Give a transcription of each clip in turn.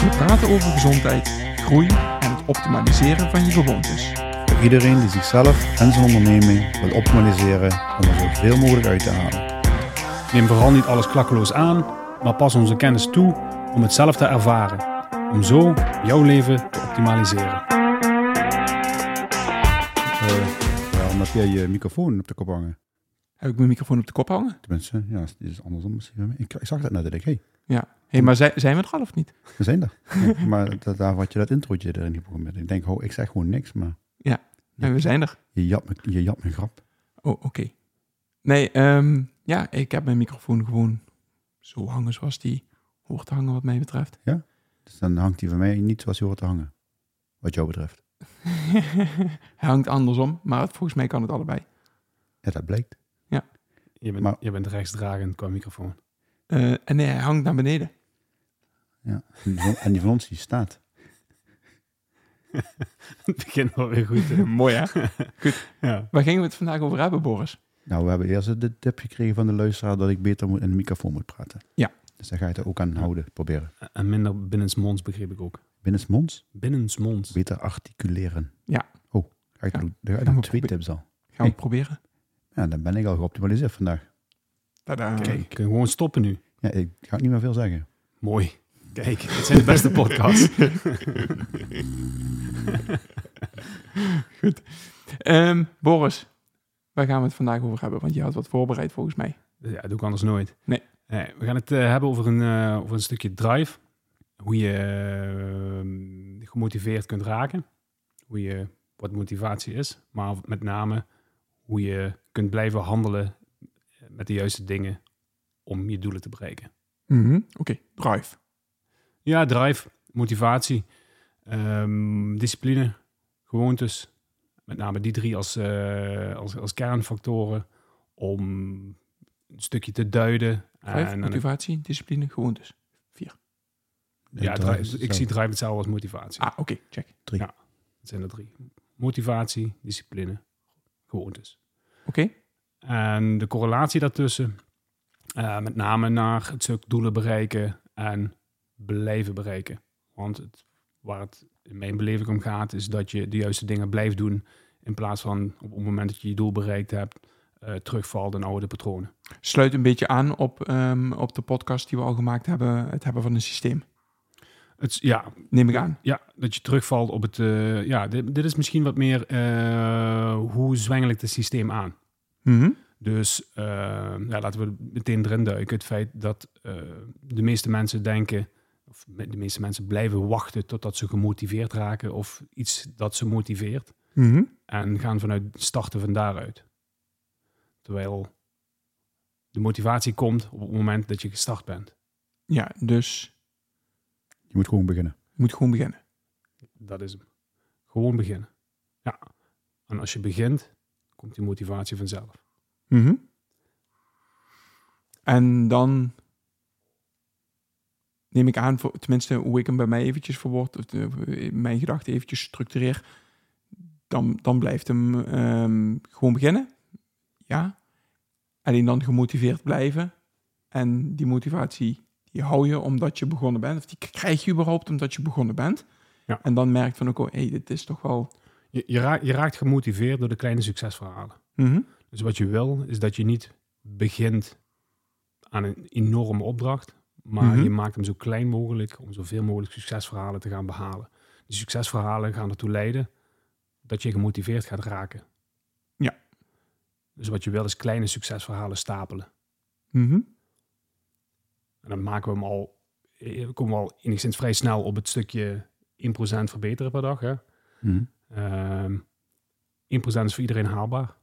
We praten over gezondheid, groei en het optimaliseren van je gewoontes. Voor iedereen die zichzelf en zijn onderneming wil optimaliseren om er zoveel mogelijk uit te halen. Neem vooral niet alles klakkeloos aan, maar pas onze kennis toe om het zelf te ervaren. Om zo jouw leven te optimaliseren. waarom heb jij je microfoon op de kop hangen? Heb ik mijn microfoon op de kop hangen? Tenminste, ja, het is andersom misschien. Ik, ik zag dat net en ik, hey, Ja. Hey, maar zijn, zijn we er al of niet? we zijn er. Ja, maar dat, daar had je dat introotje erin geprobeerd. met. Ik denk, oh, ik zeg gewoon niks, maar En we zijn er. je jat me, je jat me grap. Oh, oké. Nee, ehm, ja, ik heb mijn microfoon gewoon zo hangen zoals die hoort te hangen wat mij betreft. Dus dan hangt die van mij niet zoals hij hoort te hangen. Wat jou betreft. Hij hangt andersom, maar het- volgens mij kan het allebei. Ja, dat blijkt. Je bent, Maar- je bent rechtsdragend qua microfoon. Eh, en nee, hij hangt naar beneden. Ja. En die van, die van ons die staat. Het begint wel weer goed. hè? Mooi hè? ja. Waar gingen we het vandaag over hebben, Boris? Nou, we hebben eerst de tip gekregen van de luisteraar dat ik beter moet in de microfoon moet praten. Ja. Dus daar ga je het er ook aan houden, proberen. En minder binnensmonds begreep ik ook. Binnensmonds, Binnensmonds. beter articuleren. Ja. Oh, ga ik Ja. doen. Daar Gaan twee tips al. Gaan we Hey. het proberen? Ja, dan ben ik al geoptimaliseerd vandaag. Tadaa. Kijk, kun je gewoon stoppen nu. Ja, ik ga niet meer veel zeggen. Mooi. Kijk, het zijn de beste podcasts. Ehm, Boris, waar gaan we het vandaag over hebben? Want je had wat voorbereid volgens mij. ja, dat doe ik anders nooit. Nee. we gaan het eh, hebben over een, eh, over een stukje drive. Hoe je eh, gemotiveerd kunt raken. Hoe je, wat motivatie is. Maar met name hoe je kunt blijven handelen met de juiste dingen om je doelen te bereiken. Mhm, Oké, drive. Ja, drive, motivatie, ehm, discipline, gewoontes. Met name die drie als, eh, als, als kernfactoren om een stukje te duiden. Drive, En- en- motivatie, discipline, gewoontes. ja, drive drive, is ik zie drive hetzelfde als motivatie. Ah, oké, check. Het zijn er drie. Motivatie, discipline, gewoontes. Oké, En de correlatie daartussen, eh, met name naar het stuk doelen bereiken en blijven bereiken. Want het, waar het in mijn beleving om gaat, is dat je de juiste dingen blijft doen. In plaats van op het moment dat je je doel bereikt hebt, eh, terugvalt in oude patronen. sluit een beetje aan op, ehm, op de podcast die we al gemaakt hebben, het hebben van een systeem. Het, ja, Neem ik aan. ja, dat je terugvalt op het. eh, ja, dit, dit is misschien wat meer eh, hoe zwengel ik het systeem aan. Mhm. Dus ja, laten we meteen erin duiken. Het feit dat de meeste mensen denken, of de meeste mensen blijven wachten totdat ze gemotiveerd raken of iets dat ze motiveert. Mhm. En gaan vanuit starten van daaruit. Terwijl de motivatie komt op het moment dat je gestart bent. Ja, dus Je moet gewoon beginnen. je moet gewoon beginnen. Dat is hem. Gewoon beginnen. Ja. En als je begint, komt die motivatie vanzelf. Mhm. En dan neem ik aan, voor, tenminste hoe ik hem bij mij eventjes verwoord, of de- mijn gedachten eventjes structureer, dan, dan blijft hem ehm, gewoon beginnen. Ja. Alleen dan gemotiveerd blijven. En die motivatie, die hou je omdat je begonnen bent. Of die krijg je überhaupt omdat je begonnen bent. Ja. En dan merkt van, ook, oh, hey, dit is toch wel... Je, je, raakt, je raakt gemotiveerd door de kleine succesverhalen. Mhm. Dus wat je wil, is dat je niet begint aan een enorme opdracht, maar Mhm. je maakt hem zo klein mogelijk om zoveel mogelijk succesverhalen te gaan behalen. Die succesverhalen gaan ertoe leiden dat je gemotiveerd gaat raken. Ja. Dus wat je wil is kleine succesverhalen stapelen. Mhm. En dan maken we hem al, eh, komen we al enigszins vrij snel op het stukje 1% verbeteren per dag. Hè? Mhm. Ehm 1% is voor iedereen haalbaar.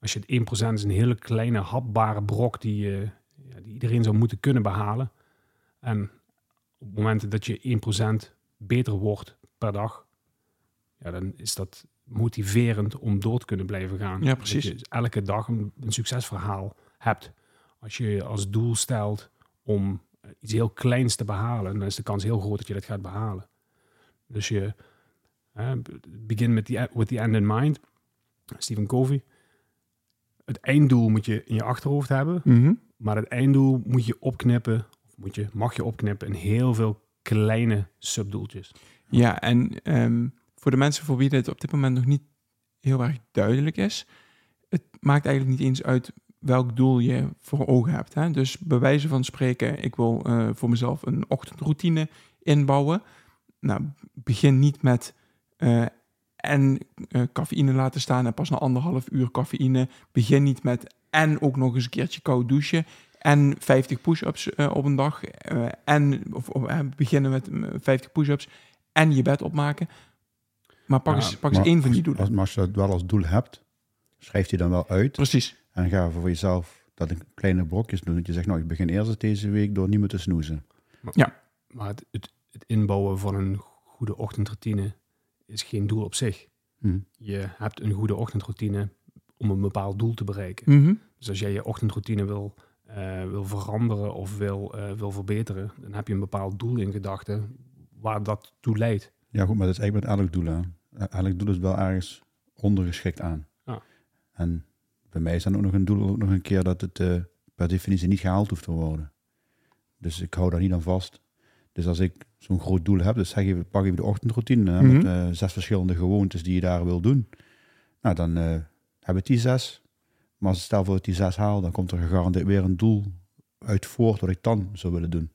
Als je het 1% is een hele kleine hapbare brok die, eh, die iedereen zou moeten kunnen behalen. En op het moment dat je 1% beter wordt per dag, ja, dan is dat motiverend om door te kunnen blijven gaan. Ja, precies. Dat je elke dag een, een succesverhaal hebt. Als je als doel stelt om iets heel kleins te behalen, dan is de kans heel groot dat je dat gaat behalen. Dus je begin met the, with the end in mind. Stephen Covey. Het einddoel moet je in je achterhoofd hebben, Mhm. maar het einddoel moet je opknippen, moet je, mag je opknippen in heel veel kleine subdoeltjes. Ja, en ehm, voor de mensen voor wie dit op dit moment nog niet heel erg duidelijk is, het maakt eigenlijk niet eens uit welk doel je voor ogen hebt. Hè? Dus bij wijze van spreken, ik wil eh, voor mezelf een ochtendroutine inbouwen. Nou, begin niet met eh, en eh, cafeïne laten staan en pas na anderhalf uur cafeïne. Begin niet met en ook nog eens een keertje koud douchen en 50 push-ups eh, op een dag. eh, en of, of, eh, beginnen met eh, 50 push-ups en je bed opmaken. Maar pak Ja, eens, pak Maar eens één van die doelen. Als, maar als je dat wel als doel hebt, schrijf die dan wel uit. Precies. En ga voor jezelf dat in kleine brokjes doen. Dat je zegt, nou, ik begin eerst deze week door niet meer te snoezen. Maar het, het, het inbouwen van een goede ochtendroutine is geen doel op zich. Hm. Je hebt een goede ochtendroutine om een bepaald doel te bereiken. Mhm. Dus als jij je ochtendroutine wil, eh, wil veranderen of wil, eh, wil verbeteren, dan heb je een bepaald doel in gedachten waar dat toe leidt. Ja, goed, maar dat is eigenlijk met elk doel. Hè. Elk doel is wel ergens ondergeschikt aan. Ja. En bij mij is dan ook nog een doel ook nog een keer dat het eh, per definitie niet gehaald hoeft te worden. Dus ik hou daar niet aan vast. Dus als ik zo'n groot doel heb, dus zeg even, pak even de ochtendroutine hè, met Mhm. zes verschillende gewoontes die je daar wil doen. Nou, dan heb ik die zes. Maar als stel voor dat ik die zes haal, dan komt er gegarandeerd weer een doel uit voort wat ik dan zou willen doen.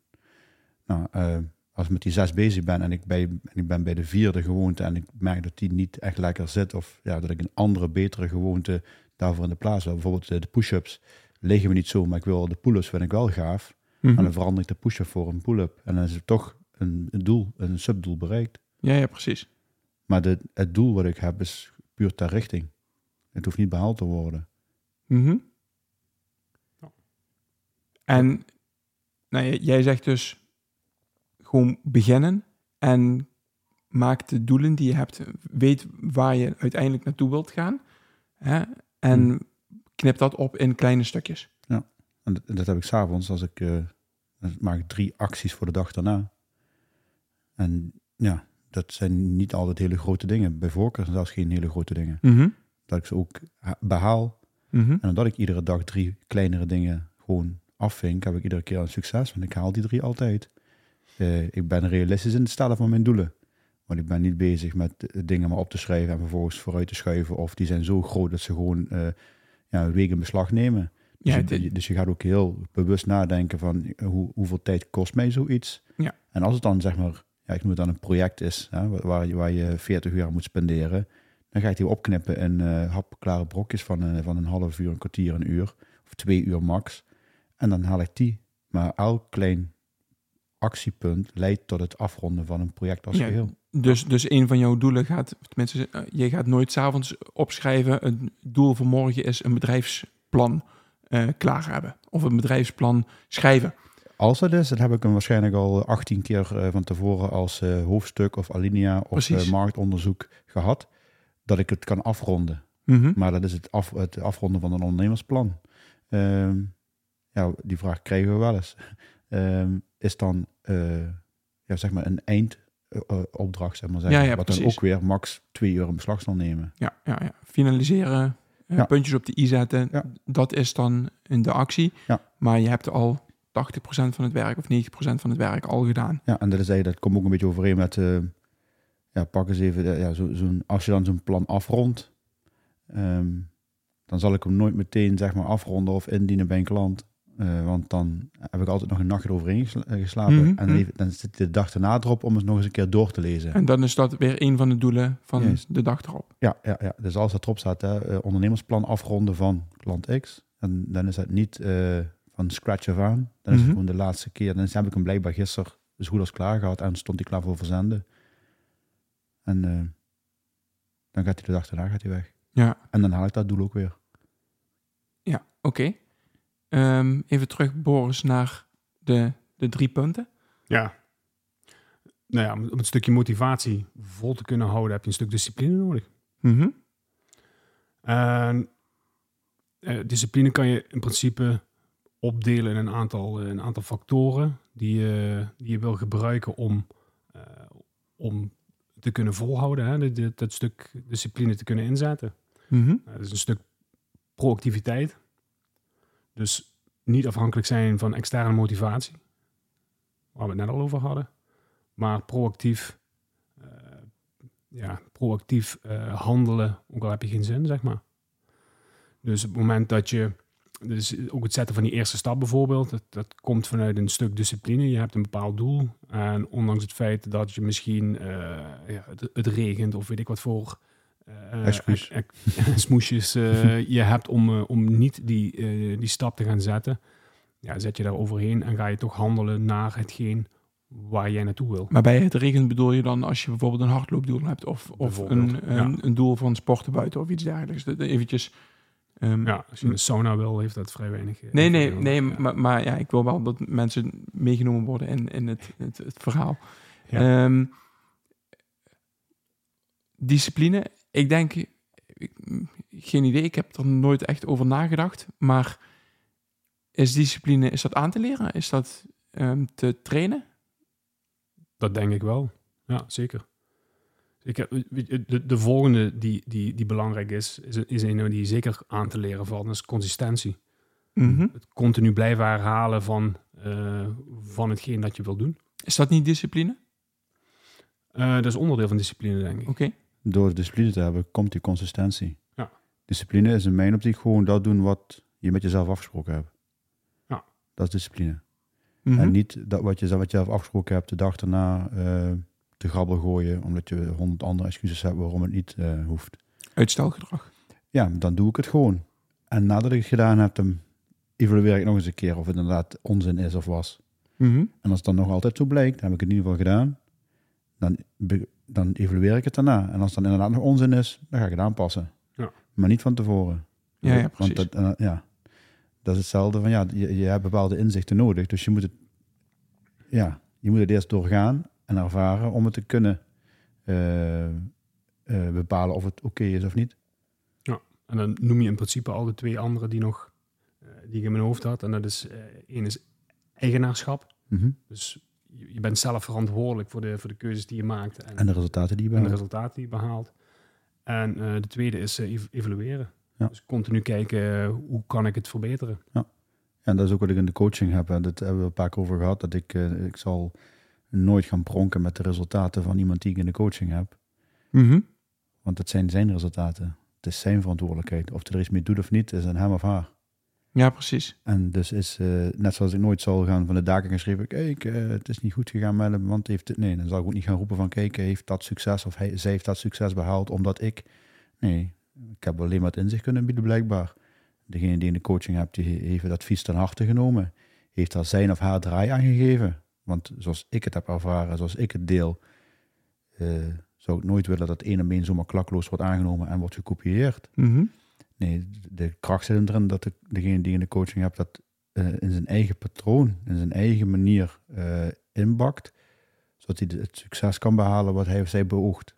Nou, eh, als ik met die zes bezig ben en ik, bij, en ik ben bij de vierde gewoonte en ik merk dat die niet echt lekker zit, of ja, dat ik een andere, betere gewoonte daarvoor in de plaats wil. Bijvoorbeeld eh, de push-ups liggen me niet zo, maar ik wil de pull-ups vind ik wel gaaf. Mhm. En dan verander ik de push-up voor een pull-up. En dan is het toch een, een doel, een subdoel bereikt. Ja, ja, precies. Maar de, het doel wat ik heb is puur ter richting. Het hoeft niet behaald te worden. Mhm. Ja. En nou, ja, jij zegt dus gewoon beginnen en maak de doelen die je hebt. Weet waar je uiteindelijk naartoe wilt gaan. Hè? En Hmm. knip dat op in kleine stukjes. En dat, dat heb ik s'avonds als ik... eh, maak ik drie acties voor de dag daarna. En ja, dat zijn niet altijd hele grote dingen. Bij voorkeur zijn zelfs geen hele grote dingen. Mhm. Dat ik ze ook ha- Mhm. En omdat ik iedere dag drie kleinere dingen gewoon afvink, heb ik iedere keer een succes. Want ik haal die drie altijd. Eh, ik ben realistisch in het stellen van mijn doelen. Want ik ben niet bezig met eh, dingen maar op te schrijven en vervolgens vooruit te schuiven. Of die zijn zo groot dat ze gewoon eh, ja, in beslag nemen. Dus, Ja, je, dit- dus je gaat ook heel bewust nadenken van hoe, hoeveel tijd kost mij zoiets. Ja. En als het dan zeg maar, ja, ik noem het dan een project is, hè, waar, waar je 40 uur aan moet spenderen. Dan ga ik die opknippen in eh hapklare brokjes van, eh, van een half uur, een kwartier, een uur. Of twee uur max. En dan haal ik die. Maar elk klein actiepunt leidt tot het afronden van een project als Ja, geheel. Dus, dus een van jouw doelen gaat, tenminste, eh, je gaat nooit s'avonds opschrijven. Een doel voor morgen is een bedrijfsplan klaar hebben. Of een bedrijfsplan schrijven. Als dat is, dan heb ik hem waarschijnlijk al 18 keer van tevoren als hoofdstuk of alinea of marktonderzoek gehad. Dat ik het kan afronden. Mhm. Maar dat is het, af, het afronden van een ondernemersplan. Ehm, ja, die vraag krijgen we wel eens. Ehm, is dan eh, ja, zeg maar een eindopdracht, zeg maar zeggen. Ja, ja, wat dan ook weer max twee uur in beslag zal nemen. Ja, ja, ja. Finaliseren, eh, Ja. puntjes op de i zetten. Ja. Dat is dan in de actie. Maar je hebt al 80% van het werk of 90% van het werk al gedaan. Ja, en dat, is eigenlijk, dat komt ook een beetje overeen met, eh, ja, pak eens even, eh, ja, zo, zo'n, als je dan zo'n plan afrondt, ehm, dan zal ik hem nooit meteen zeg maar afronden of indienen bij een klant. Eh, want dan heb ik altijd nog een nacht eroverheen gesla- eh, geslapen. Mhm, En dan, mhm. even, dan zit de dag erna erop om het nog eens een keer door te lezen. En dan is dat weer een van de doelen van de dag erop. Ja, ja, ja. dus als dat erop staat, hè, ondernemersplan afronden van klant X. En dan is het niet van scratch af aan. Dan is Mhm. het gewoon de laatste keer. Dan heb ik hem blijkbaar gisteren dus goed als klaar gehad en stond hij klaar voor verzenden. En eh, dan gaat hij de dag daarna gaat hij weg. Ja, En dan haal ik dat doel ook weer. ja oké. Ehm, even terug, Boris, naar de, de drie punten. Ja. nou ja, om om het stukje motivatie vol te kunnen houden, heb je een stuk discipline nodig. Mhm. En eh, discipline kan je in principe opdelen in een aantal, een aantal factoren die je, die je wil gebruiken om, eh, om te kunnen volhouden, hè, dit- dat stuk discipline te kunnen inzetten. Uh, dat is een stuk proactiviteit. Dus niet afhankelijk zijn van externe motivatie, waar we het net al over hadden, maar proactief, eh, ja, proactief eh, handelen, ook al heb je geen zin, zeg maar. Dus op het moment dat je, dus ook het zetten van die eerste stap bijvoorbeeld, dat, dat komt vanuit een stuk discipline. Je hebt een bepaald doel en ondanks het feit dat je misschien, eh, ja, het, het regent of weet ik wat voor eh, smoesjes je hebt om, om niet die, die stap te gaan zetten, ja, zet je daar overheen en ga je toch handelen naar hetgeen waar jij naartoe wil. Maar bij het regent bedoel je dan als je bijvoorbeeld een hardloopdoel hebt of, of een, een, ja. een doel van sporten buiten of iets dergelijks. Eventjes. Ehm, Ja, als je een sauna wil, heeft dat vrij weinig. eh, Nee, nee, nee, Ja. maar, maar ja, ik wil wel dat mensen meegenomen worden in, in het, het, het verhaal. Ja. Ehm, discipline, ik denk, ik, geen idee, ik heb er nooit echt over nagedacht, maar is discipline, is dat aan te leren? Is dat ehm, te trainen? Dat denk ik wel. Ja, zeker. Ik heb, je, de, de volgende die, die, die belangrijk is, is, is een die zeker aan te leren valt, dat is consistentie. Mhm. Het continu blijven herhalen van, eh, van hetgeen dat je wil doen. Is dat niet discipline? Eh, dat is onderdeel van discipline, denk ik. Oké. Door discipline te hebben, komt die consistentie. Ja. Discipline is in mijn optiek gewoon dat doen wat je met jezelf afgesproken hebt. Ja. Dat is discipline. Mhm. En niet dat wat je, wat je zelf afgesproken hebt de dag daarna eh, te grabbel gooien, omdat je honderd andere excuses hebt waarom het niet eh, hoeft. Uitstelgedrag. Ja, dan doe ik het gewoon. En nadat ik het gedaan heb, dan evalueer ik nog eens een keer of het inderdaad onzin is of was. Mhm. En als het dan nog altijd zo blijkt, dan heb ik het in ieder geval gedaan. Dan, dan evalueer ik het daarna. En als het dan inderdaad nog onzin is, dan ga ik het aanpassen. Ja. Maar niet van tevoren. Ja, ja, Want precies. dat, eh, ja, dat is hetzelfde van, ja, je, je hebt bepaalde inzichten nodig. Dus je moet het, ja, je moet het eerst doorgaan en ervaren om het te kunnen eh, eh, bepalen of het oké is of niet. En dan noem je in principe al de twee andere die, nog, eh, die ik in mijn hoofd had. En dat is, één is eigenaarschap. Mhm. Dus je, je bent zelf verantwoordelijk voor de, voor de keuzes die je maakt. En de resultaten die je en de behaalt. resultaten die je behaalt. En de tweede is ev- evalueren. Ja. Dus continu kijken, hoe kan ik het verbeteren? En dat is ook wat ik in de coaching heb. En dat hebben we een paar keer over gehad. Dat ik, ik zal nooit gaan pronken met de resultaten van iemand die ik in de coaching heb. Mhm. Want het zijn zijn resultaten. Het is zijn verantwoordelijkheid. Of hij er iets mee doet of niet, is aan hem of haar. Ja, precies. En dus is, eh, net zoals ik nooit zal gaan van de daken gaan schrijven, kijk, eh, het is niet goed gegaan met hem, want heeft het, nee, dan zal ik ook niet gaan roepen van, kijk, heeft dat succes of hij, zij heeft dat succes behaald, omdat ik, nee, ik heb alleen maar het inzicht kunnen bieden blijkbaar. Degene die in de coaching hebt, die heeft het advies ten harte genomen, heeft daar zijn of haar draai aan gegeven. Want zoals ik het heb ervaren, zoals ik het deel, eh, zou ik nooit willen dat één op één zomaar klakloos wordt aangenomen en wordt gekopieerd. Mhm. Nee, de kracht zit erin dat de, degene die in de coaching hebt dat eh, in zijn eigen patroon, in zijn eigen manier eh, inbakt, zodat hij het succes kan behalen wat hij of zij beoogt.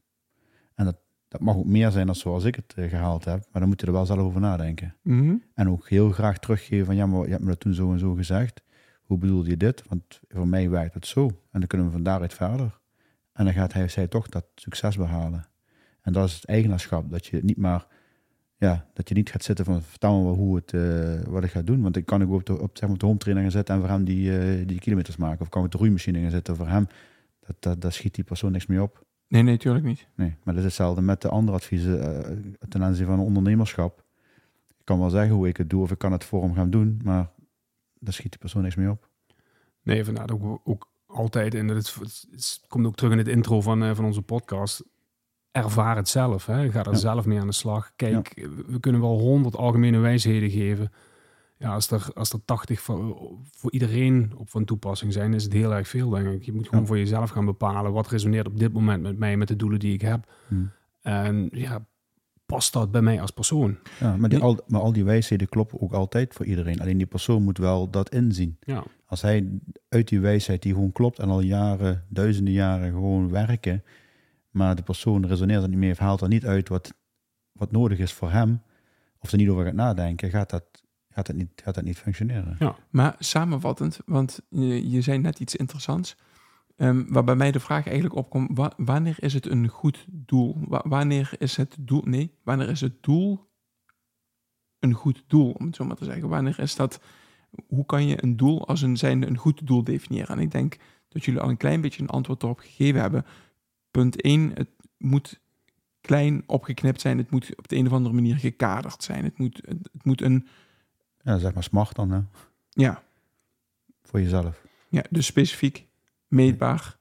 En dat, dat mag ook meer zijn dan zoals ik het eh, gehaald heb, maar dan moet je er wel zelf over nadenken. Mhm. En ook heel graag teruggeven van ja, maar je hebt me dat toen zo en zo gezegd. Hoe bedoelde je dit? Want voor mij werkt het zo. En dan kunnen we van daaruit verder. En dan gaat hij of zij toch dat succes behalen. En dat is het eigenaarschap. Dat je niet maar, ja, dat je niet gaat zitten van vertel me wel hoe het, eh, wat ik ga doen. Want ik kan ook op de, op, zeg maar, de home trainer gaan zetten en voor hem die, eh, die kilometers maken. Of kan ik de roeimachine gaan zetten voor hem. Dat, dat, daar schiet die persoon niks mee op. Nee, nee, natuurlijk niet. Nee, maar dat is hetzelfde met de andere adviezen eh, ten aanzien van ondernemerschap. Ik kan wel zeggen hoe ik het doe of ik kan het voor hem gaan doen, maar daar schiet die persoon niks mee op. Nee, vandaar ook, ook altijd, en het is- komt ook terug in het intro van, eh, van onze podcast, ervaar het zelf. Hè? Ga er Ja. zelf mee aan de slag. Kijk, we kunnen wel honderd algemene wijsheden geven. Ja, als er, als er 80 voor, voor iedereen op van toepassing zijn, is het heel erg veel, denk ik. Je moet gewoon Ja. voor jezelf gaan bepalen wat resoneert op dit moment met mij, met de doelen die ik heb. Hmm. En ja, past dat bij mij als persoon? Ja, maar, die, al, maar al die wijsheden kloppen ook altijd voor iedereen. Alleen die persoon moet wel dat inzien. Ja, Als hij uit die wijsheid die gewoon klopt en al jaren, duizenden jaren gewoon werken, maar de persoon resoneert er niet mee of haalt er niet uit wat, wat nodig is voor hem, of er niet over gaat nadenken, gaat dat, gaat dat, niet, gaat dat niet functioneren. ja. Maar samenvattend, want je, je zei net iets interessants. Ehm, waar bij mij de vraag eigenlijk opkomt: wa- wanneer is het een goed doel? Wa- wanneer is het doel? Nee, wanneer is het doel een goed doel, om het zo maar te zeggen? Wanneer is dat? Hoe kan je een doel als een zijnde een goed doel definiëren? En ik denk dat jullie al een klein beetje een antwoord erop gegeven hebben. Punt 1, het moet klein opgeknipt zijn. Het moet op de een of andere manier gekaderd zijn. Het moet, het, het moet een, Ja, zeg maar smart dan, hè, ja, voor jezelf. Ja, dus specifiek, meetbaar,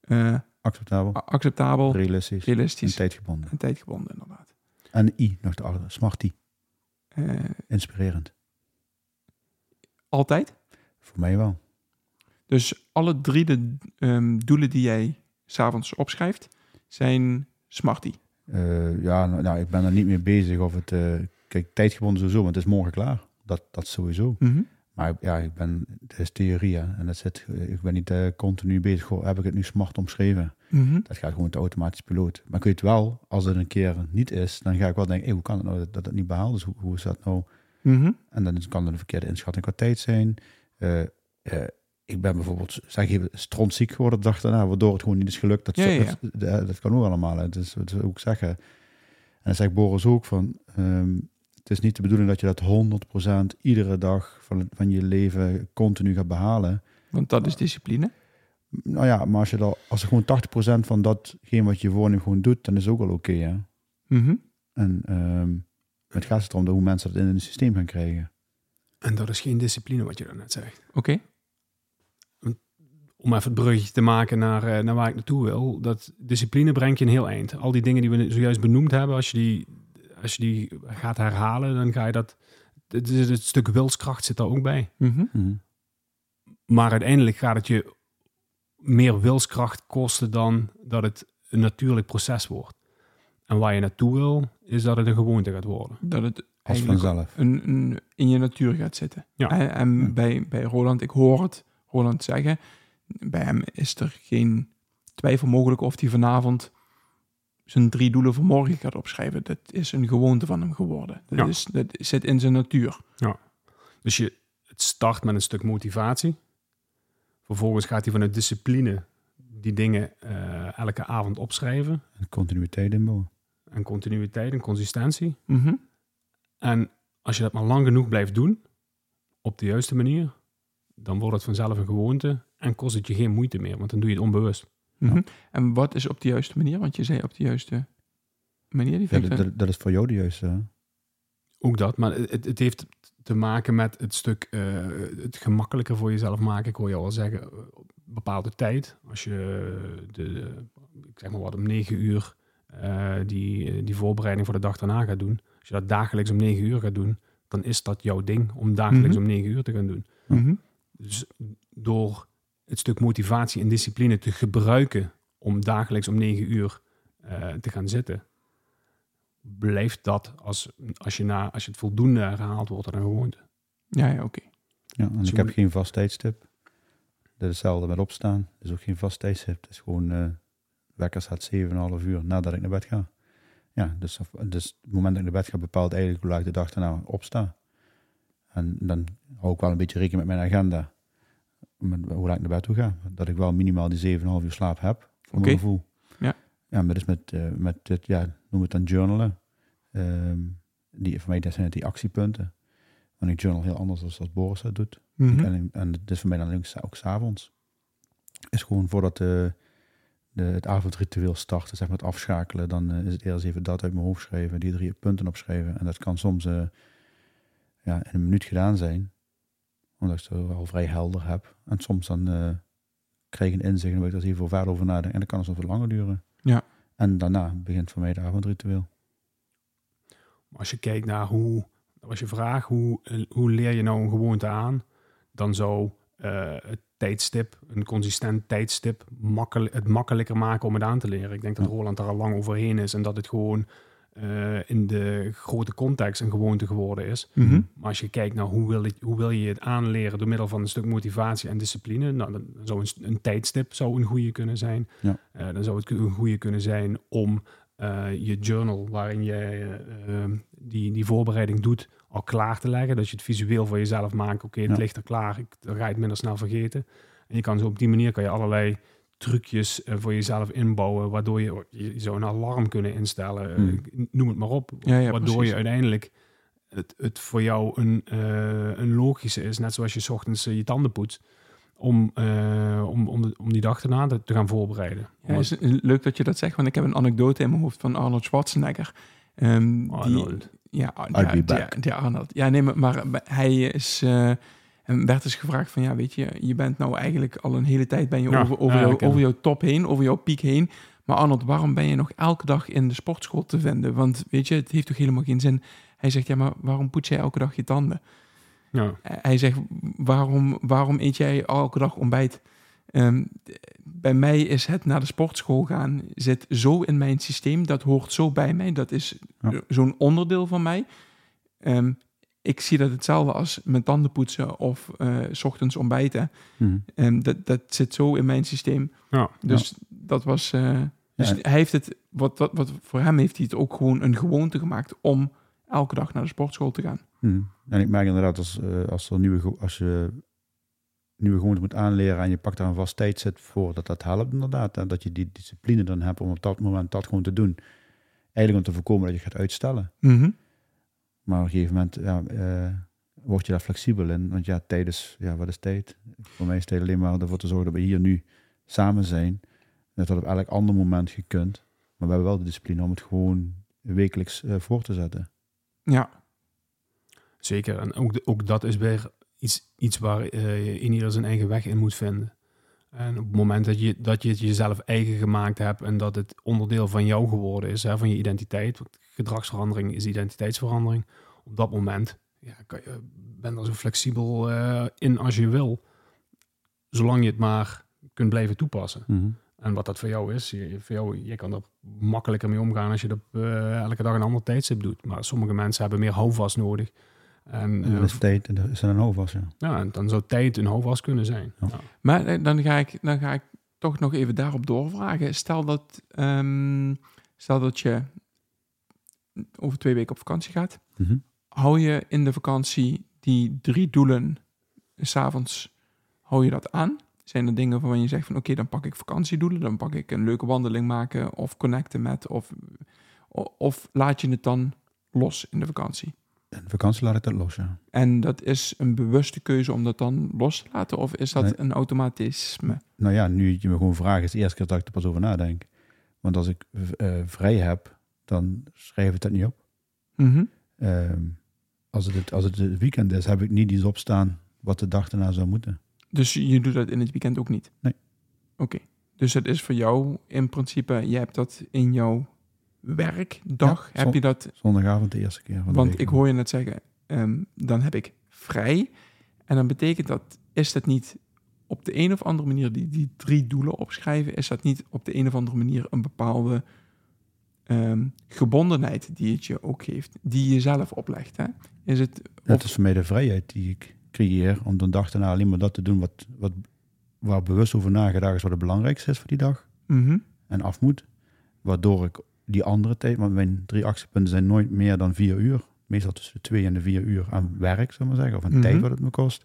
eh, Acceptabel, acceptabel, realistisch en realistisch tijdgebonden. en tijdgebonden inderdaad. En de I, nog de andere, smart I, Eh, inspirerend. altijd. Voor mij wel. Dus alle drie de ehm, doelen die jij s'avonds opschrijft, zijn smarty. Eh, ja, nou, nou, ik ben er niet mee bezig of het... eh, kijk, tijdgebonden sowieso, want het is morgen klaar. Dat, dat sowieso. Mhm. Maar ja, ik ben, het is theorie hè, en dat zit, ik ben niet eh, continu bezig. Goh, heb ik het nu smart omschreven? Mhm. Dat gaat gewoon de automatische piloot. Maar ik weet wel, als het een keer niet is, dan ga ik wel denken, hey, hoe kan het nou dat dat het niet behaald is? Hoe, hoe is dat nou? Mhm. En dan is- kan er een verkeerde inschatting qua tijd zijn. Eh, eh, ik ben bijvoorbeeld, zeg even, strontziek geworden de dag daarna, waardoor het gewoon niet is gelukt. Dat, Ja, ja, ja. Dat, kan ook allemaal. hè. Dus dat is ook zeggen. En dan zegt Boris ook van, ehm, het is niet de bedoeling dat je dat 100% iedere dag van, het- van je leven continu gaat behalen. Want dat is discipline. Nou ja, maar als je dan, als er gewoon 80% van datgene wat je voorneemt gewoon doet, dan is het ook wel oké. hè. Mhm. en ehm, het gaat erom hoe mensen dat in het systeem gaan krijgen. En dat is geen discipline wat je daarnet zegt. Oké. Om even het bruggetje te maken naar, eh, naar waar ik naartoe wil. Dat discipline brengt je een heel eind. Al die dingen die we zojuist benoemd hebben, als je die, als je die gaat herhalen, dan ga je dat... Het, stuk wilskracht zit daar ook bij. Mhm. Mhm. Maar uiteindelijk gaat het je meer wilskracht kosten dan dat het een natuurlijk proces wordt. En waar je naartoe wil, is dat het een gewoonte gaat worden. Dat het Als eigenlijk vanzelf. een, een, in je natuur gaat zitten. Ja. En, en Ja. bij, bij Roland, ik hoor het Roland zeggen, bij hem is er geen twijfel mogelijk of hij vanavond zijn drie doelen voor morgen gaat opschrijven. Dat is een gewoonte van hem geworden. Dat, Ja. is, dat zit in zijn natuur. Dus je, het start met een stuk motivatie. Vervolgens gaat hij vanuit discipline die dingen eh, elke avond opschrijven. En continuïteit inbouwen. En continuïteit en consistentie. Mhm. En als je dat maar lang genoeg blijft doen, op de juiste manier, dan wordt het vanzelf een gewoonte en kost het je geen moeite meer, want dan doe je het onbewust. Mhm. En wat is op de juiste manier? Want je zei op de juiste manier. Die Ja, dat, is voor jou de juiste. Ook dat, maar het, het heeft te maken met het stuk eh, het gemakkelijker voor jezelf maken. Ik hoor je al zeggen, eh, op bepaalde tijd. Als je de, de- ik zeg maar wat, om negen uur eh, die, die voorbereiding voor de dag daarna gaat doen. Als je dat dagelijks om negen uur gaat doen, dan is dat jouw ding om dagelijks Mhm. om negen uur te gaan doen. Mhm. Dus door het stuk motivatie en discipline te gebruiken om dagelijks om negen uur eh, te gaan zitten, blijft dat als, als, je na, als je het voldoende herhaalt, wordt het een gewoonte. Ja, ja oké. Ja, en Dus ik heb moet- geen vast tijdstip. Dat is hetzelfde met opstaan. Dat is ook geen vast tijdstip. Het is gewoon, eh wekker staat 7,5 uur nadat ik naar bed ga. Ja, dus, dus het moment dat ik naar bed ga bepaalt eigenlijk hoe laat ik de dag daarna opsta. En dan hou ik wel een beetje rekening met mijn agenda. Met hoe laat ik naar bed toe ga. Dat ik wel minimaal die 7,5 uur slaap heb. Voor mijn gevoel. Ja. Ja, maar dus met, eh, met dit, ja, noem het dan journalen. Ehm, die, voor mij dat zijn het die actiepunten. Want ik journal heel anders dan als Boris dat doet. Mhm. En, en is voor mij dan ook, ook s'avonds. Is gewoon voordat de, de, het avondritueel start, zeg maar het afschakelen, dan eh, is het eerst even dat uit mijn hoofd schrijven, die drie punten opschrijven. En dat kan soms eh, ja, in een minuut gedaan zijn, omdat ik het wel vrij helder heb. En soms dan eh, krijg ik een inzicht en dan wil ik er eens even verder over nadenken. En dat kan soms wat langer duren. Ja. En daarna begint voor mij het avondritueel. Als je kijkt naar hoe, als je vraagt hoe, eh, hoe leer je nou een gewoonte aan, dan zou eh, het tijdstip, een consistent tijdstip, makkelijk, het makkelijker maken om het aan te leren. Ik denk dat. Roland daar al lang overheen is en dat het gewoon eh, in de grote context een gewoonte geworden is. Mhm. Maar als je kijkt naar hoe wil, je, hoe wil je het aanleren door middel van een stuk motivatie en discipline, nou, dan zou een, een tijdstip zou een goede kunnen zijn. Ja. Eh, dan zou het een goede kunnen zijn om eh, je journal, waarin je eh, eh, die, die voorbereiding doet, al klaar te leggen. Dat je het visueel voor jezelf maakt. Oké, het Ja. ligt er klaar. Ik, dan ga je het minder snel vergeten. En je kan zo op die manier kan je allerlei trucjes eh, voor jezelf inbouwen, waardoor je, je zou een alarm kunnen instellen. eh, Hmm. noem het maar op. Ja, ja, waardoor precies. je uiteindelijk het, het voor jou een, eh, een logische is, net zoals je 's ochtends je tanden poetst, om, om, om, de- om die dag erna te, te gaan voorbereiden. Ja, is leuk dat je dat zegt, want ik heb een anekdote in mijn hoofd van Arnold Schwarzenegger. Ehm, die, Arnold. ja, I'll ja, ja, Arnold. Ja, nee, maar, maar hij is... en werd dus gevraagd van, ja, weet je, je bent nou eigenlijk al een hele tijd ben je Ja, over, over, ja, jou- over jouw top heen, over jouw piek heen. Maar Arnold, waarom ben je nog elke dag in de sportschool te vinden? Want weet je, het heeft toch helemaal geen zin. Hij zegt, ja, maar waarom poets jij elke dag je tanden? Ja. Hij zegt, waarom, waarom eet jij elke dag ontbijt? Ehm, bij mij is het naar de sportschool gaan zit zo in mijn systeem. Dat hoort zo bij mij. Dat is Ja. zo'n onderdeel van mij. Ehm, ik zie dat hetzelfde als mijn tanden poetsen of eh, s ochtends ontbijten. Mhm. En dat, dat zit zo in mijn systeem. Ja. Dus dat was... eh, dus Ja. hij heeft het, wat, wat, wat, voor hem heeft hij het ook gewoon een gewoonte gemaakt om elke dag naar de sportschool te gaan. Mhm. En ik merk inderdaad, als, eh, als, er nieuwe, als je nieuwe gewoonte moet aanleren en je pakt daar een vast tijdset voor, dat dat helpt inderdaad. En dat je die discipline dan hebt om op dat moment dat gewoon te doen. Eigenlijk om te voorkomen dat je gaat uitstellen. Maar op een gegeven moment ja, eh, word je daar flexibel in. Want ja, tijd is, ja, wat is tijd? Voor mij is tijd alleen maar ervoor te zorgen dat we hier nu samen zijn. Dat had op elk ander moment gekund. Maar we hebben wel de discipline om het gewoon wekelijks eh, voor te zetten. Ja, Zeker. En ook, ook dat is weer iets, iets waar eh, je in ieder zijn eigen weg in moet vinden. En op het moment dat je, dat je het jezelf eigen gemaakt hebt en dat het onderdeel van jou geworden is, hè, van je identiteit, want gedragsverandering is identiteitsverandering, op dat moment ja, kan je, ben er zo flexibel eh, in als je wil, zolang je het maar kunt blijven toepassen. En wat dat voor jou is, je, voor jou, je kan er makkelijker mee omgaan als je dat eh, elke dag een ander tijdstip doet. Maar sommige mensen hebben meer houvast nodig. En, En eh, dat is tijd en dat is een houvast, ja. ja, en dan zou tijd een houvast kunnen zijn. Ja. Ja. Maar eh, dan ga ik, dan ga ik toch nog even daarop doorvragen. Stel dat, ehm, stel dat je over twee weken op vakantie gaat. Mhm. Hou je in de vakantie die drie doelen, s'avonds, hou je dat aan? Zijn er dingen waarvan je zegt van oké, dan pak ik vakantiedoelen. Dan pak ik een leuke wandeling maken of connecten met. Of, of laat je het dan los in de vakantie? In de vakantie laat ik dat los, ja. En dat is een bewuste keuze om dat dan los te laten? Of is dat Nee. een automatisme? Nou ja, nu je me gewoon vraagt, is de eerste keer dat ik er pas over nadenk. Want als ik eh, vrij heb, dan schrijf ik dat niet op. Mhm. Ehm, als, het, als het het weekend is, heb ik niet iets opstaan wat de dag daarna zou moeten. Dus je doet dat in het weekend ook niet? Nee. Oké. Dus het is voor jou in principe, je hebt dat in jouw werkdag, Ja, heb je dat? Zondagavond de eerste keer van de Want ik hoor je net zeggen, ehm, dan heb ik vrij. En dan betekent dat, is dat niet op de een of andere manier, die, die drie doelen opschrijven, is dat niet op de een of andere manier een bepaalde ehm, gebondenheid die het je ook geeft, die je zelf oplegt? Hè? Is het, Dat is voor mij de vrijheid die ik creëer om de dag daarna alleen maar dat te doen wat, wat, waar bewust over nagedacht is wat het belangrijkste is voor die dag. Mhm. en af moet. Waardoor ik die andere tijd, want mijn drie actiepunten zijn nooit meer dan vier uur. Meestal tussen de twee en de vier uur aan werk, zullen we maar zeggen, of aan Mhm. tijd wat het me kost.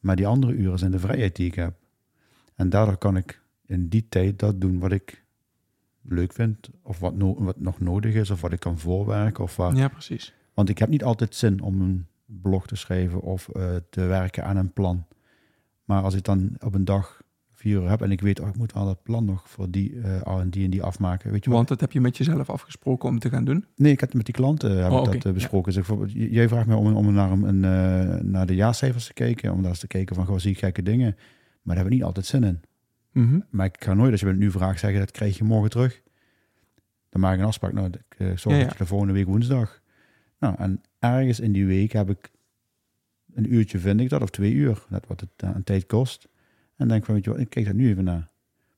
Maar die andere uren zijn de vrijheid die ik heb. En daardoor kan ik in die tijd dat doen wat ik leuk vind, of wat, no- wat nog nodig is, of wat ik kan voorwerken. Of waar, Ja, precies. Want ik heb niet altijd zin om een blog te schrijven of eh, te werken aan een plan. Maar als ik dan op een dag vier uur heb en ik weet, oh, ik moet al dat plan nog voor die eh, al en die en die afmaken. Weet je wat? Want dat heb je met jezelf afgesproken om te gaan doen. Nee, ik heb het met die klanten heb Oh, ik dat eh, besproken. Dus jij vraagt me om, om naar, een, eh, naar de jaarcijfers te kijken, om daar eens te kijken van, goh, zie ik gekke dingen. Maar daar hebben we niet altijd zin in. Mhm. Maar ik ga nooit, als je me het nu vraagt, zeggen, dat krijg je morgen terug. Dan maak ik een afspraak, nou, ik eh, zorg Ja, dat je de volgende week woensdag. Nou, en ergens in die week heb ik een uurtje, vind ik dat, of twee uur, net wat het eh, aan tijd kost. En denk van, weet je wat, ik kijk daar nu even naar.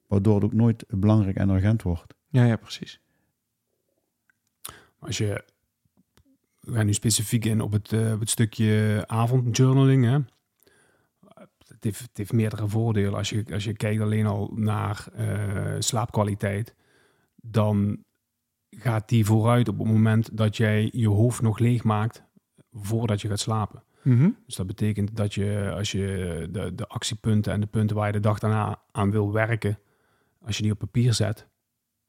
Waardoor het ook nooit belangrijk en urgent wordt. Ja, ja, precies. Als je, we gaan nu specifiek in op het, eh, op het stukje avondjournaling. Hè? Het, heeft, het heeft meerdere voordelen. Als je, als je kijkt alleen al naar eh, slaapkwaliteit, dan gaat die vooruit op het moment dat jij je hoofd nog leeg maakt voordat je gaat slapen. Mhm. Dus dat betekent dat je, als je de, de actiepunten en de punten waar je de dag daarna aan wil werken, als je die op papier zet,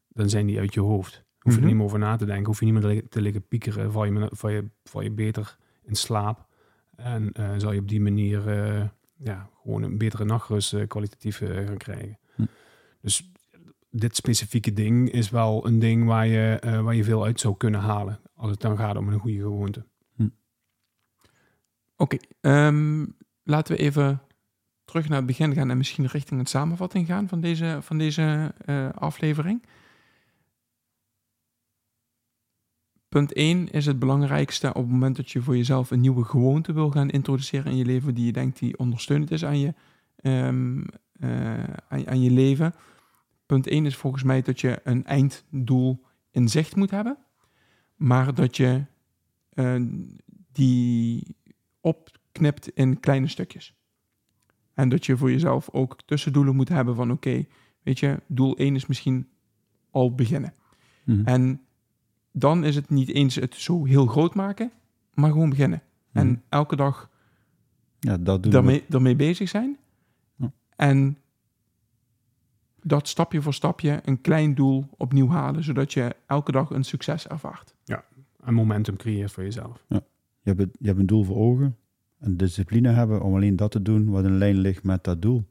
dan zijn die uit je hoofd. Hoef je Mhm. er niet meer over na te denken, hoef je niet meer te li- te liggen piekeren, val je, val je, val je beter in slaap. En eh, zal je op die manier eh, ja, gewoon een betere nachtrust eh, kwalitatief eh, gaan krijgen. Hm. Dus dit specifieke ding is wel een ding waar je, eh, waar je veel uit zou kunnen halen. Als het dan gaat om een goede gewoonte. Oké, ehm, laten we even terug naar het begin gaan en misschien richting het samenvatting gaan van deze, van deze aflevering. Punt 1 is het belangrijkste op het moment dat je voor jezelf een nieuwe gewoonte wil gaan introduceren in je leven die je denkt die ondersteunend is aan je, ehm, eh, aan, aan je leven. Punt 1 is volgens mij dat je een einddoel in zicht moet hebben, maar dat je eh, die opknipt in kleine stukjes. En dat je voor jezelf ook tussendoelen moet hebben van oké, weet je, doel 1 is misschien al beginnen. Mhm. En dan is het niet eens het zo heel groot maken, maar gewoon beginnen. Mhm. En elke dag ja, dat doen daarmee, daarmee bezig zijn. Ja. En dat stapje voor stapje een klein doel opnieuw halen, zodat je elke dag een succes ervaart. En momentum creëert voor jezelf. Je hebt, je hebt een doel voor ogen. En discipline hebben om alleen dat te doen wat in lijn ligt met dat doel.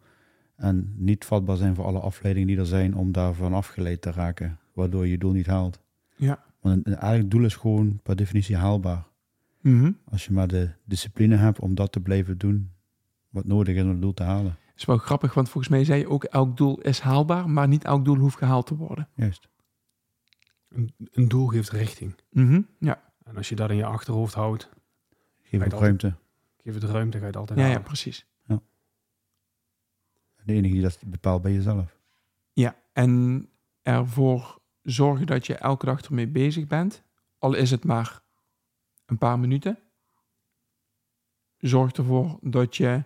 En niet vatbaar zijn voor alle afleidingen die er zijn om daarvan afgeleid te raken. Waardoor je je doel niet haalt. Ja. Want een, eigenlijk doel is gewoon per definitie haalbaar. Mhm. Als je maar de discipline hebt om dat te blijven doen. Wat nodig is om het doel te halen. is wel grappig, want volgens mij zei je ook elk doel is haalbaar, maar niet elk doel hoeft gehaald te worden. Juist. Een, een doel geeft richting. Mhm. Ja. En als je dat in je achterhoofd houdt, Geef het altijd. ruimte. geef het ruimte, ga je het altijd Ja, ja, halen. precies. De enige die dat bepaalt bij jezelf. Ja, en ervoor zorgen dat je elke dag ermee bezig bent, al is het maar een paar minuten. Zorg ervoor dat je.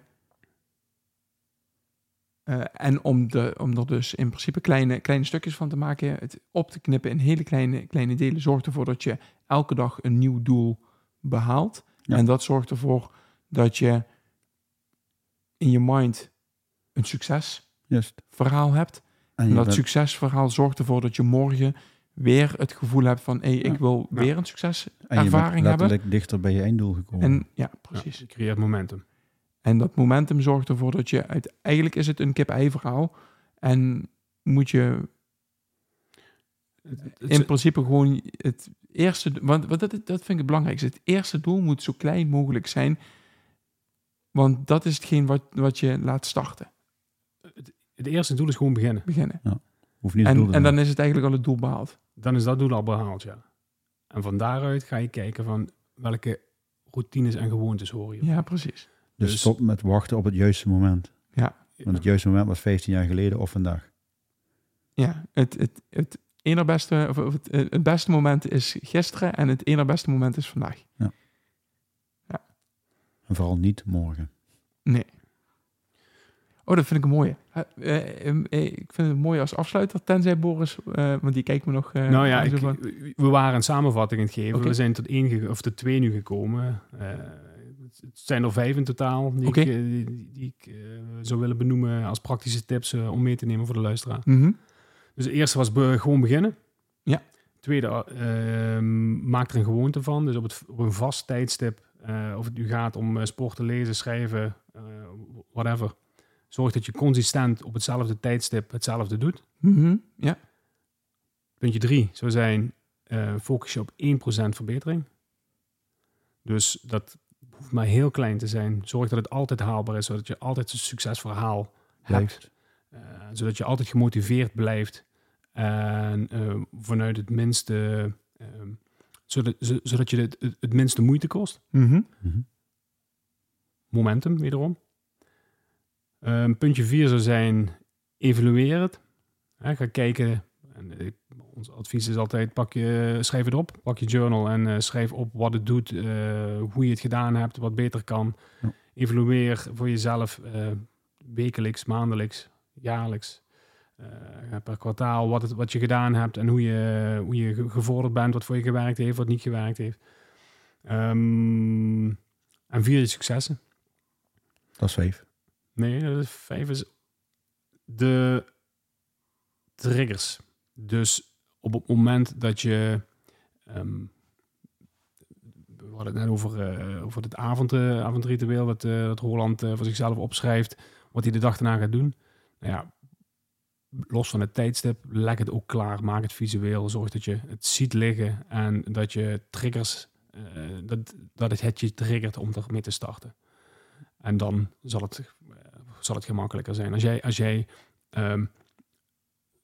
eh, en om, de, om er dus in principe kleine, kleine stukjes van te maken, het op te knippen in hele kleine, kleine delen, zorgt ervoor dat je elke dag een nieuw doel behaalt. Ja. En dat zorgt ervoor dat je in je mind een succesverhaal hebt. En En je dat bent- succesverhaal zorgt ervoor dat je morgen weer het gevoel hebt van... hé, ik Ja. wil Ja. weer een en je succeservaring bent hebben. letterlijk dichter bij je einddoel gekomen. En ja, Ja, precies. je creëert momentum. En dat momentum zorgt ervoor dat je... Uit, eigenlijk is het een kip-ei verhaal. En moet je in principe gewoon het eerste... Want, want dat, dat vind ik het belangrijkste. Het eerste doel moet zo klein mogelijk zijn. Want dat is hetgeen wat, wat je laat starten, het eerste doel is gewoon beginnen. beginnen. Hoeft niet En, en dan is het eigenlijk al het doel behaald. Dan is dat doel al behaald, ja. En van daaruit ga je kijken van welke routines en gewoontes horen je. Ja, precies. Dus dus- stop met wachten op het juiste moment. Ja. Want het juiste moment was 15 jaar geleden of vandaag. Ja, het, het, het ene beste, of of het, het beste moment is gisteren en het ene beste moment is vandaag. En vooral niet morgen. Nee. Oh, dat vind ik een mooie. Eh, eh, eh, ik vind het mooi als afsluiter, tenzij Boris, want die kijkt me nog. nou ja, ik, van- we waren een samenvatting aan het geven. We zijn tot één of tot twee nu gekomen. Het zijn er vijf in totaal die ik, die, die ik zou willen benoemen als praktische tips om mee te nemen voor de luisteraar. Mhm. Dus de eerste was be- gewoon beginnen. Ja. Tweede, eh, maak er een gewoonte van. Dus op, het, op een vast tijdstip, of het nu gaat om sporten, lezen, schrijven, whatever. Zorg dat je consistent op hetzelfde tijdstip hetzelfde doet. Mhm. Ja. Puntje drie zou zijn, eh, focus je op 1% verbetering. Dus dat hoeft maar heel klein te zijn. Zorg dat het altijd haalbaar is, zodat je altijd een succesverhaal hebt. Eh, zodat je altijd gemotiveerd blijft. En eh, vanuit het minste, ehm, zodat, zo- zodat je het, het, het minste moeite kost. Mhm. Mhm. Momentum, wederom. Ehm, puntje vier zou zijn, evalueer het. Ga kijken, en ik ons advies is altijd, pak je, schrijf het op, pak je journal en eh, schrijf op wat het doet, eh, hoe je het gedaan hebt, wat beter kan. Ja. Evalueer voor jezelf eh, wekelijks, maandelijks, jaarlijks, eh, per kwartaal wat, het, wat je gedaan hebt en hoe je, hoe je ge- gevorderd bent, wat voor je gewerkt heeft, wat niet gewerkt heeft. Ehm, en vier je successen. Dat is vijf. Nee, dat is vijf is de triggers. Dus op het moment dat je... ehm, we hadden het net over, eh, over het avond, eh, avondritueel... Dat, eh, dat Roland eh, voor zichzelf opschrijft... wat hij de dag daarna gaat doen. Nou ja, los van het tijdstip, leg het ook klaar. Maak het visueel. Zorg dat je het ziet liggen... en dat je triggers... eh, dat, dat het het je triggert om ermee te starten. En dan zal het zal het gemakkelijker zijn. Als jij, als jij ehm,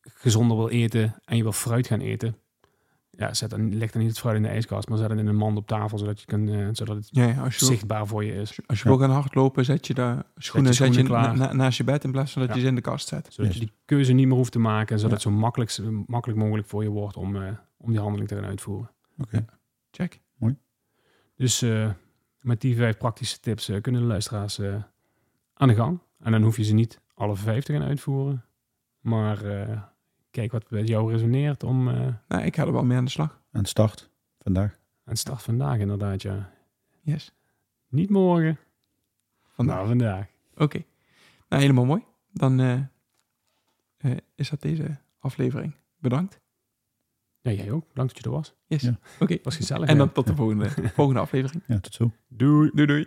gezonder wil eten en je wil fruit gaan eten, ja, zet dan, leg dan niet het fruit in de ijskast, maar zet het in een mand op tafel, zodat, je kan, eh, zodat het Ja, ja, als je, wil, zichtbaar voor je is. als je wil gaan hardlopen, zet je de schoenen, zet je schoenen klaar. na- na- naast je bed in plaats van dat Ja. je ze in de kast zet. Zodat Yes. je die keuze niet meer hoeft te maken, zodat Ja. het zo makkelijk, zo makkelijk mogelijk voor je wordt om, eh, om die handeling te gaan uitvoeren. Oké. Check. Dus eh, met die vijf praktische tips kunnen de luisteraars eh, aan de gang. En dan hoef je ze niet alle vijf te gaan uitvoeren. Maar eh, kijk wat bij jou resoneert om... eh, Nou, ik ga er wel mee aan de slag. En start vandaag. En start vandaag inderdaad, ja. Yes. Niet morgen, Vandaag. maar vandaag. Oké. Nou, helemaal mooi. Dan eh, eh, is dat deze aflevering. Bedankt. Ja, jij ook. Bedankt dat je er was. Yes. Ja. Oké. Was gezellig. En dan tot de volgende, volgende aflevering. Ja, tot zo. Doei. Doei doei.